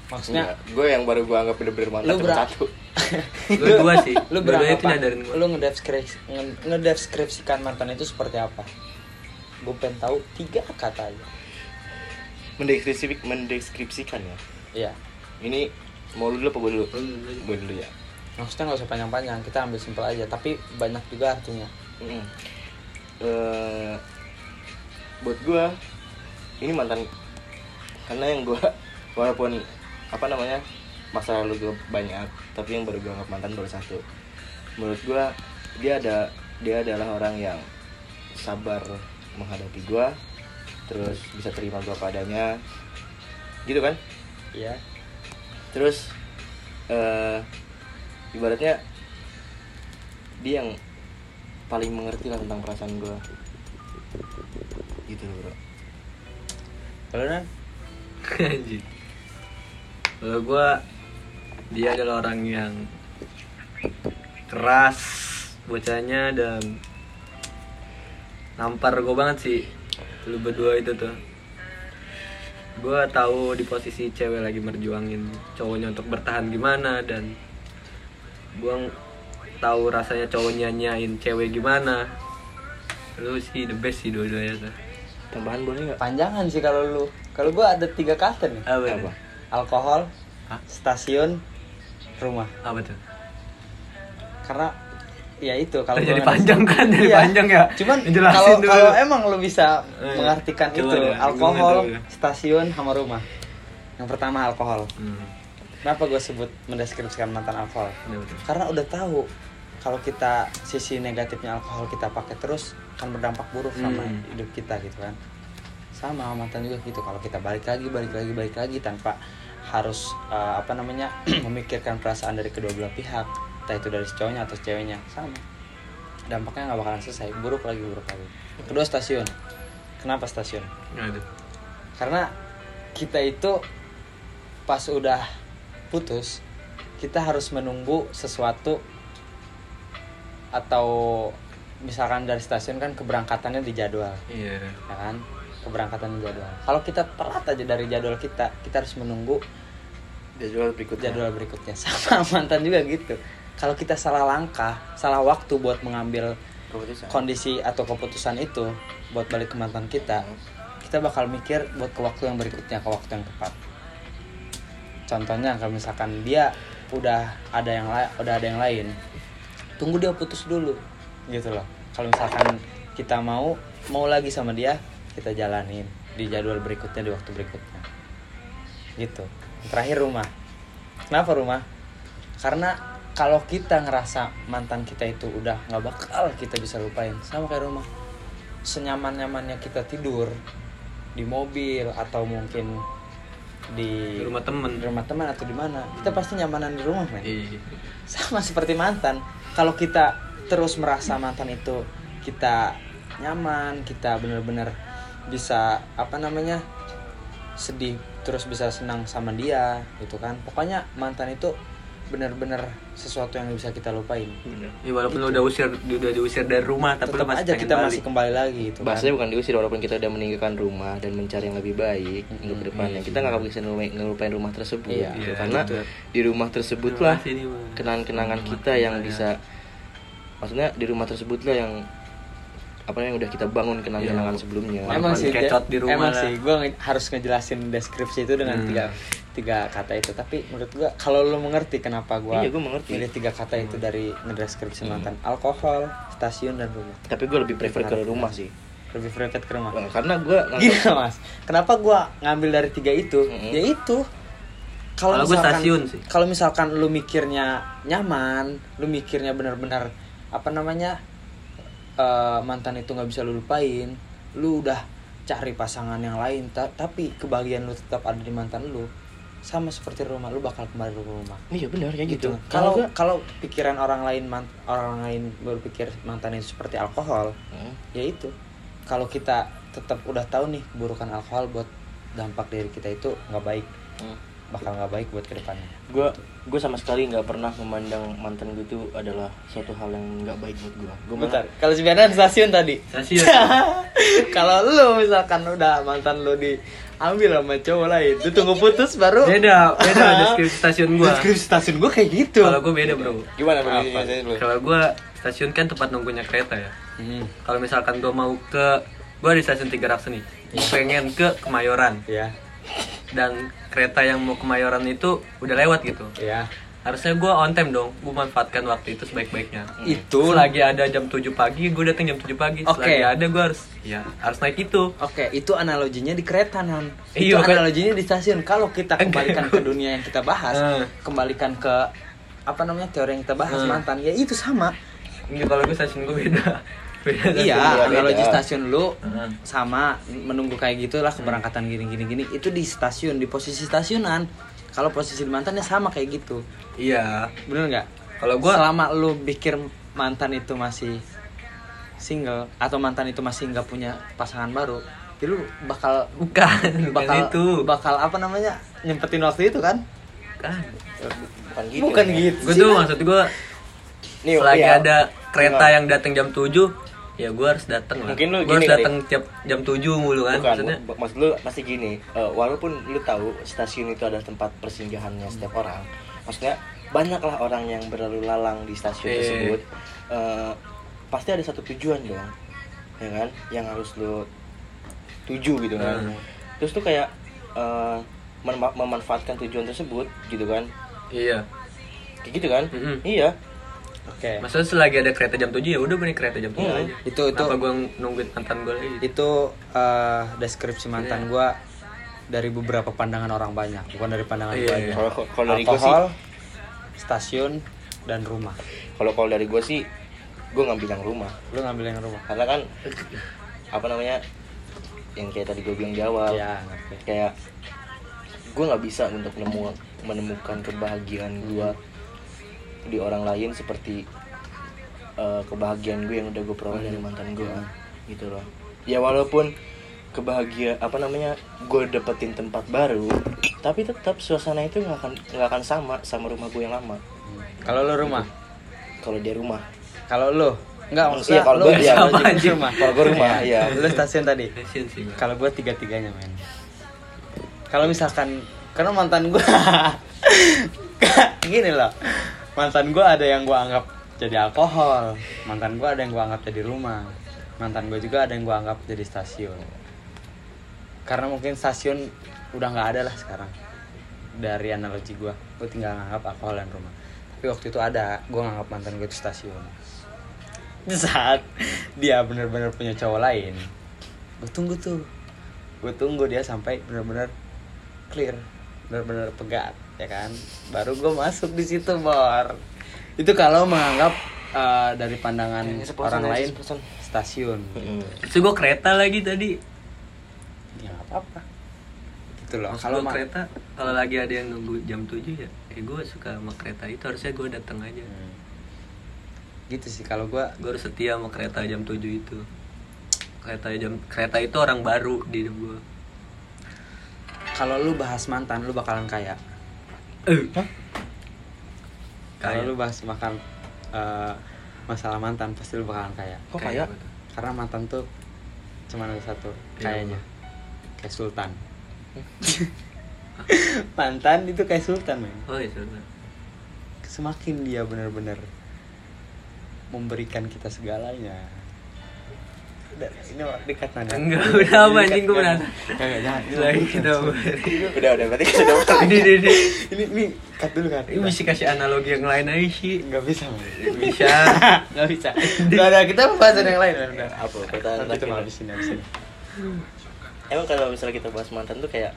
Maksudnya? Gue yang baru gue anggap bener-bener mantan Lu cuma satu gue dua sih. Lu berapa itu nyadarin gue lu ngedeskripsi nge- ngedeskripsikan mantan itu seperti apa gue pengen tahu tiga kata aja mendeskripsi mendeskripsikan ya? Iya. Ini mau lu dulu apa gue dulu? Gue dulu ya. Maksudnya nggak usah panjang-panjang kita ambil simpel aja tapi banyak juga artinya. Mm. Eh, buat gue ini mantan. Karena yang gue walaupun apa namanya masa lalu gue banyak tapi yang baru gue anggap mantan baru satu. Menurut gue dia ada dia adalah orang yang sabar menghadapi gue terus bisa terima gue padanya. Gitu kan? Iya. Terus eh ibaratnya dia yang paling mengerti lah tentang perasaan gue gitu loh bro. Kalau nan? [LAUGHS] Anjing. Kalau gue dia adalah orang yang keras bocahnya dan nampar gue banget sih lu berdua itu tuh gue tahu di posisi cewek lagi merjuangin cowoknya untuk bertahan gimana dan gue tahu rasanya cowok nyanyain cewek gimana lu sih the best sih dua-duanya tuh tambahan boleh nggak Panjangan sih kalau lu. Kalau gua ada tiga kata nih. apa apa? Alkohol, Hah? stasiun, rumah. apa tuh Karena ya itu kalau Jadi panjang kan, jadi Iya. panjang ya. Cuman kalau kalau emang lu bisa Eh, mengartikan coba itu deh, alkohol, tuh? stasiun sama rumah. Yang pertama alkohol. hmm. Kenapa gue sebut mendeskripsikan mantan alkohol? betul Karena udah tahu kalau kita sisi negatifnya alkohol kita pakai terus akan berdampak buruk sama Hmm. hidup kita gitu kan. Sama mantan juga gitu. Kalau kita balik lagi, balik lagi, balik lagi tanpa harus uh, apa namanya [CLEARS THROAT] memikirkan perasaan dari kedua belah pihak, entah itu dari cowoknya atau ceweknya, sama. Dampaknya nggak bakalan selesai, buruk lagi, buruk lagi. Kedua stasiun. Kenapa stasiun? nggak ada karena kita itu pas udah putus kita harus menunggu sesuatu atau misalkan dari stasiun kan keberangkatannya di jadwal iya ya kan keberangkatan di jadwal kalau kita telat aja dari jadwal kita kita harus menunggu jadwal berikutnya jadwal berikutnya [LAUGHS] sama mantan juga gitu kalau kita salah langkah salah waktu buat mengambil keputusan. kondisi atau keputusan itu buat balik ke mantan kita kita bakal mikir buat ke waktu yang berikutnya ke waktu yang tepat. Contohnya kalau misalkan dia udah ada yang lain udah ada yang lain tunggu dia putus dulu gitu loh. Kalau misalkan kita mau mau lagi sama dia kita jalanin di jadwal berikutnya di waktu berikutnya. Gitu. Terakhir rumah. Kenapa rumah? Karena kalau kita ngerasa mantan kita itu udah nggak bakal kita bisa lupain. Sama kayak rumah. Senyaman nyamannya kita tidur di mobil atau mungkin di Di rumah temen. di rumah teman atau di mana kita pasti nyamanan di rumah men. Iya. Sama seperti mantan. Kalau kita terus merasa mantan itu kita nyaman kita bener-bener bisa apa namanya sedih terus bisa senang sama dia gitu kan. Pokoknya mantan itu bener-bener sesuatu yang bisa kita lupain Ya, walaupun lu udah usir udah diusir dari rumah tapi tetap masih aja pengen kita balik. masih kembali lagi gitu kan bahasanya bukan diusir walaupun kita udah meninggalkan rumah dan mencari yang lebih baik untuk ke depannya kita nggak akan bisa ngelupain, ngelupain rumah tersebut Iya, gitu. iya, karena gitu. di rumah tersebut Terima lah kasih nih, Bang. kenangan-kenangan Rumah kita yang bisa maksudnya di rumah tersebut lah yang apa namanya udah kita bangun kenangan-kenangan Iya. sebelumnya emang sih kecot di rumah emang lah. sih gue harus ngejelasin deskripsi itu dengan Hmm. tiga tiga kata itu tapi menurut gue kalau lo mengerti kenapa gue Iya, gua mengerti. milih tiga kata itu dari ngedeskripsi mantan alkohol stasiun dan rumah tapi gue lebih prefer ke rumah sih lebih prefer ke rumah Nah, karena gue Gila mas, kenapa gua ngambil dari tiga itu? Mm-mm. Ya itu. Kalau gua misalkan, stasiun sih. kalau misalkan lu mikirnya nyaman, lu mikirnya benar-benar apa namanya eh, mantan itu nggak bisa lu lupain, lu udah cari pasangan yang lain, ta- tapi kebahagiaan lu tetap ada di mantan lu, sama seperti rumah, lu bakal kembali ke rumah. iya benar kayak gitu, Gitu. Kalau gua- kalau pikiran orang lain man- orang lain berpikir mantan itu seperti alkohol, Hmm. ya itu kalau kita tetap udah tahu nih keburukan alkohol buat dampak dari kita itu nggak baik Hmm. bakal nggak baik buat ke depannya gue gue sama sekali nggak pernah memandang mantan gue itu adalah suatu hal yang nggak baik buat gue gue bentar kalau sebenarnya stasiun tadi Stasiun. [LAUGHS] kalau lu misalkan udah mantan lu diambil sama cowok lain. Lu tunggu putus baru beda beda [LAUGHS] deskripsi stasiun gua. Deskripsi stasiun gua kayak gitu. Kalau gua beda bro. Gimana kalau gua stasiun kan tempat nunggunya kereta ya. Hmm, kalau misalkan gua mau ke gua di stasiun Tiga Raksa nih gua pengen ke Kemayoran. Ya dan kereta yang mau Kemayoran itu udah lewat gitu. Ya harusnya gua on time dong gua manfaatkan waktu itu sebaik-baiknya itu selagi ada jam 7 pagi gua datang jam 7 pagi Oke. selagi ada gua harus ya harus naik itu Oke, itu analoginya di kereta nan. Itu Iya, analoginya di stasiun. Kalau kita kembalikan ke dunia yang kita bahas, Eh. kembalikan ke apa namanya teori yang kita bahas Eh. mantan, ya itu sama. Enggak, kalau gua stasiun gua beda [LAUGHS] beda Iya, analogi stasiun lu sama menunggu kayak gitulah keberangkatan gini gini gini. Itu di stasiun, di posisi stasiunan. Kalau posisi mantannya sama kayak gitu. iya Bener nggak? Kalau gua- selama lu pikir mantan itu masih single atau mantan itu masih nggak punya pasangan baru, ya lu bakal bukan [LAUGHS] bukan bakal itu bakal apa namanya nyempetin waktu itu kan kan bukan gitu bukan ya. gitu gue tuh maksud gue Nih, selagi iya. ada kereta yang datang jam 7 ya gue harus datang lah Mungkin lu gue harus gini kali. datang tiap jam 7 mulu kan Bukan, maksudnya mak- maksud lu pasti gini, eh, walaupun lu tahu stasiun itu adalah tempat persinggahannya setiap orang, maksudnya banyak lah orang yang berlalu lalang di stasiun Iya. tersebut Eh, pasti ada satu tujuan dong ya kan yang harus lo tuju gitu kan Hmm. terus tuh kayak mem- memanfaatkan tujuan tersebut gitu kan iya kayak gitu kan Mm-mm. iya Oke. maksudnya selagi ada kereta jam 7 ya udah naik kereta jam 7 Hmm. aja Itu- itu- Kenapa gue nungguin mantan gue lagi Itu eh, deskripsi mantan gua dari beberapa pandangan orang banyak, bukan dari pandangan Iya, gua iya. kalau kalau dari gue sih stasiun, dan rumah. kalau kalau dari gue sih gue ngambil yang rumah Lu ngambil yang rumah. karena kan apa namanya yang kayak tadi gue bilang di awal Iya, ngerti. kayak gue nggak bisa untuk nemu menemukan kebahagiaan gue di orang lain seperti eh, kebahagiaan gue yang udah gue peroleh dari mantan gue gitu loh ya walaupun kebahagiaan apa namanya gue dapetin tempat baru tapi tetap suasana itu nggak akan nggak akan sama sama rumah gue yang lama Kalau lu rumah, kalau dia rumah kalau lu enggak Iya, maksudnya kalau lu gua iya, sama aja rumah. Kalau gua rumah, [LAUGHS] iya. Lu stasiun tadi. Kalau gua tiga-tiganya, men. Kalau misalkan karena mantan gua [LAUGHS] gini loh. Mantan gua ada yang gua anggap jadi alkohol. Mantan gua ada yang gua anggap jadi rumah. Mantan gua juga ada yang gua anggap jadi stasiun. Karena mungkin stasiun udah nggak ada lah sekarang. Dari analogi gua, gua tinggal nganggap alkohol dan rumah. Tapi waktu itu ada, gua nganggap mantan gua itu stasiun. Di [LAUGHS] saat dia bener-bener punya cowok lain, gue tunggu tuh gue tunggu dia sampai benar-benar clear benar-benar pegat ya kan? Baru gue masuk di situ bor. Itu kalau menganggap uh, dari pandangan orang lain stasiun Mm-mm. Terus gue kereta lagi tadi. Ya apa-apa. Gitu loh. Kalau kereta Kalau lagi ada yang nunggu jam 7 ya Eh gue suka sama kereta itu Harusnya gue datang aja. Hmm. gitu sih kalau gue Gue harus setia sama kereta jam 7 itu. Kereta jam Kereta itu orang baru di hidup gue kalau lu bahas mantan lu bakalan kaya. Eh kalau Kaya. lu bahas makan uh, masalah mantan pasti lu bakalan kaya. Kok kayak betul. karena mantan tuh cuma ada satu Iya, kayaknya. kayak sultan. [LAUGHS] Mantan itu kayak sultan men. Oh iya sudah semakin dia benar-benar memberikan kita segalanya ini nanya Enggak, udah apa anjing gue penasaran Kagak jangan Lagi kita udah udah berarti kita udah Ini ini ini ini ini cut dulu kan Ini mesti kasih analogi yang lain aja sih nggak bisa Bisa. [LAUGHS] Nggak bisa. Nggak ada kita bahas yang lain. Udah apa pertanyaan nanti terakhir? habisin habisin emang kalau misalnya kita bahas mantan tuh kayak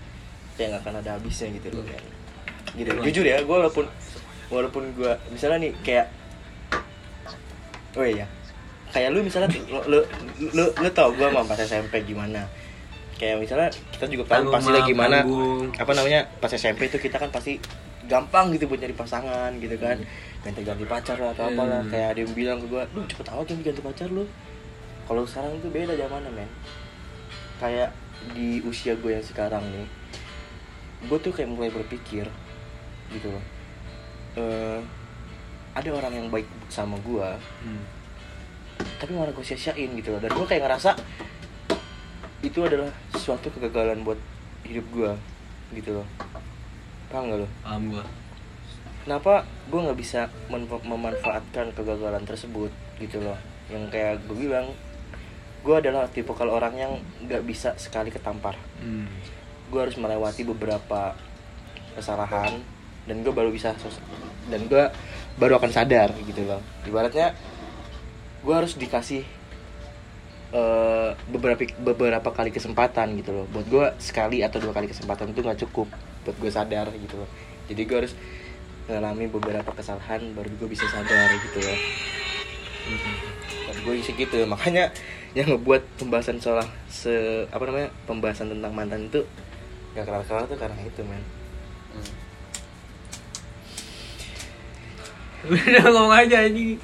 kayak nggak akan ada habisnya gitu loh kan gitu. Emang. jujur ya gue walaupun walaupun gue misalnya nih kayak oh iya kayak lu misalnya lu lu lu, lu tau gue sama pas SMP gimana. Kayak misalnya kita juga tahu Tanggung pasti lagi gimana tanggung. apa namanya pas SMP itu kita kan pasti gampang gitu buat nyari pasangan gitu kan. Ganti-ganti pacar lah atau apalah Hmm. kayak ada yang bilang ke gue lu cepet amat yang ganti pacar lu. Kalau sekarang itu beda zamannya men. Kayak di usia gue yang sekarang nih gue tuh kayak mulai berpikir gitu loh. Eh, ada orang yang baik sama gue Hmm. Tapi malah gue sia-siain gitu loh. Dan gue kayak ngerasa itu adalah suatu kegagalan buat hidup gue gitu loh. Paham gak lo Paham gue kenapa gue nggak bisa memanfaatkan kegagalan tersebut gitu loh? Yang kayak gue bilang gue adalah tipe kalau orang yang nggak bisa sekali ketampar. Hmm. gue harus melewati beberapa kesalahan dan gue baru bisa dan gue baru akan sadar gitu loh. Ibaratnya gue harus dikasih eh, beberapa beberapa kali kesempatan gitu loh. Buat gue sekali atau dua kali kesempatan itu nggak cukup buat gue sadar gitu loh. Jadi gue harus mengalami beberapa kesalahan baru gue bisa sadar gitu loh. Gue isi gitu. Makanya yang ngebuat pembahasan soal se apa namanya pembahasan tentang mantan itu gak kelar kelar tuh karena itu men. Udah ngomong aja anjing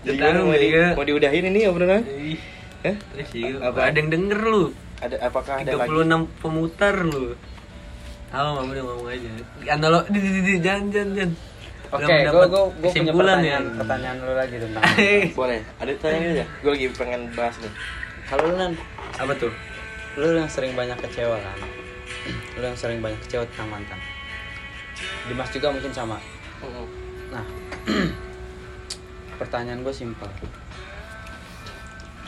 jadi mau, di, mau diudahin ini obrolan? Ih, Hah? terus sih, Apa? ada yang denger lu? Ada apakah ada 36 lagi pemutar lu. Tahu nggak udah ngomong aja. Analog di di di jangan jangan jangan. Oke, Udah gue gue gue punya kesimpulan ya. pertanyaan, pertanyaan lu lagi tentang [LAUGHS] boleh. Ada tanya aja? Gue lagi pengen bahas nih. Kalau lu nan Apa tuh? lu yang sering banyak kecewa kan lu yang sering banyak kecewa tentang mantan. Dimas juga mungkin sama. Nah, [CLEARS THROAT] pertanyaan gue simpel.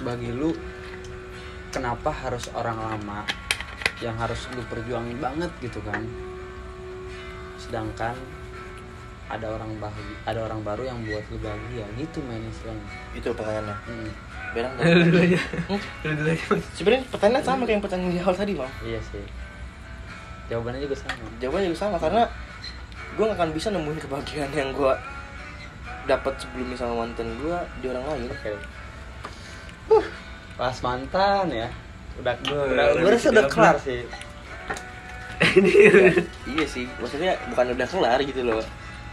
Bagi lu, kenapa harus orang lama yang harus lu perjuangin banget gitu kan? Sedangkan ada orang bahagia, ada orang baru yang buat lu bahagia gitu main istilahnya. itu pertanyaannya Hmm. Mm, [LAUGHS] Berang Lu dulu aja. Lu dulu aja. Mas. sebenarnya pertanyaan sama kayak yang pertanyaan di awal tadi bang iya sih. Jawabannya juga sama. jawabannya juga sama karena gue gak akan bisa nemuin kebahagiaan yang gue dapat sebelumnya sama mantan gue di orang lain Oke. Uh, pas mantan ya. Udah Gua- udah, udah gue rasa udah kelar sih. iya, [LAUGHS] iya sih maksudnya bukan udah kelar gitu loh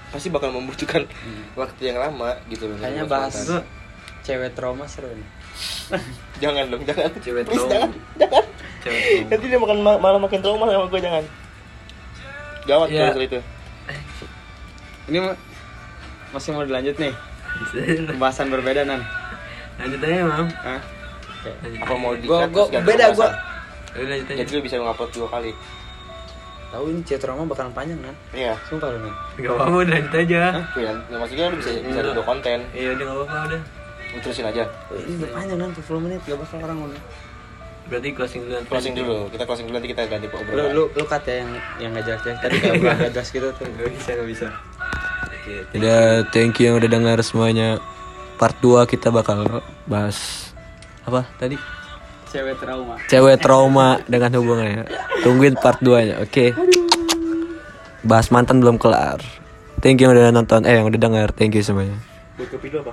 pasti bakal membutuhkan Hmm. waktu yang lama gitu loh Kayaknya bahas mantan. Cewek trauma seru nih. [LAUGHS] jangan dong jangan Cewek Please, trauma. jangan jangan Cewek trauma. nanti dia makan malah makin trauma sama gue jangan gawat Iya. kalau itu Ini masih mau dilanjut nih. Pembahasan berbeda nan. Lanjut aja, Mam. Hah? Lanjut apa aja. mau Gua di-cut gua ganti beda gua. lanjut aja. jadi lu bisa ngupload dua kali Tahu ini cewek trauma bakalan panjang kan? iya Sumpah lu nan. Gak apa-apa, udah lanjut aja. Iya, ya, maksudnya lu bisa bisa ada dua konten Iya, udah gak apa-apa udah. lu terusin aja ini udah panjang nan 40 menit gak bakal orang udah. Berarti closing dulu. closing dulu kita closing dulu nanti kita ganti Lu obrolan lu lu cut ya yang yang gak jelas tadi kayak obrolan gak jelas gitu tuh. Gak bisa, gak bisa. Oke. Udah thank you yang udah dengar semuanya. Part 2 kita bakal bahas apa tadi? Cewek trauma. Cewek trauma dengan hubungannya. Tungguin part 2-nya, oke? Bahas mantan belum kelar. Thank you yang udah nonton, eh yang udah dengar. Thank you semuanya. buat kopi apa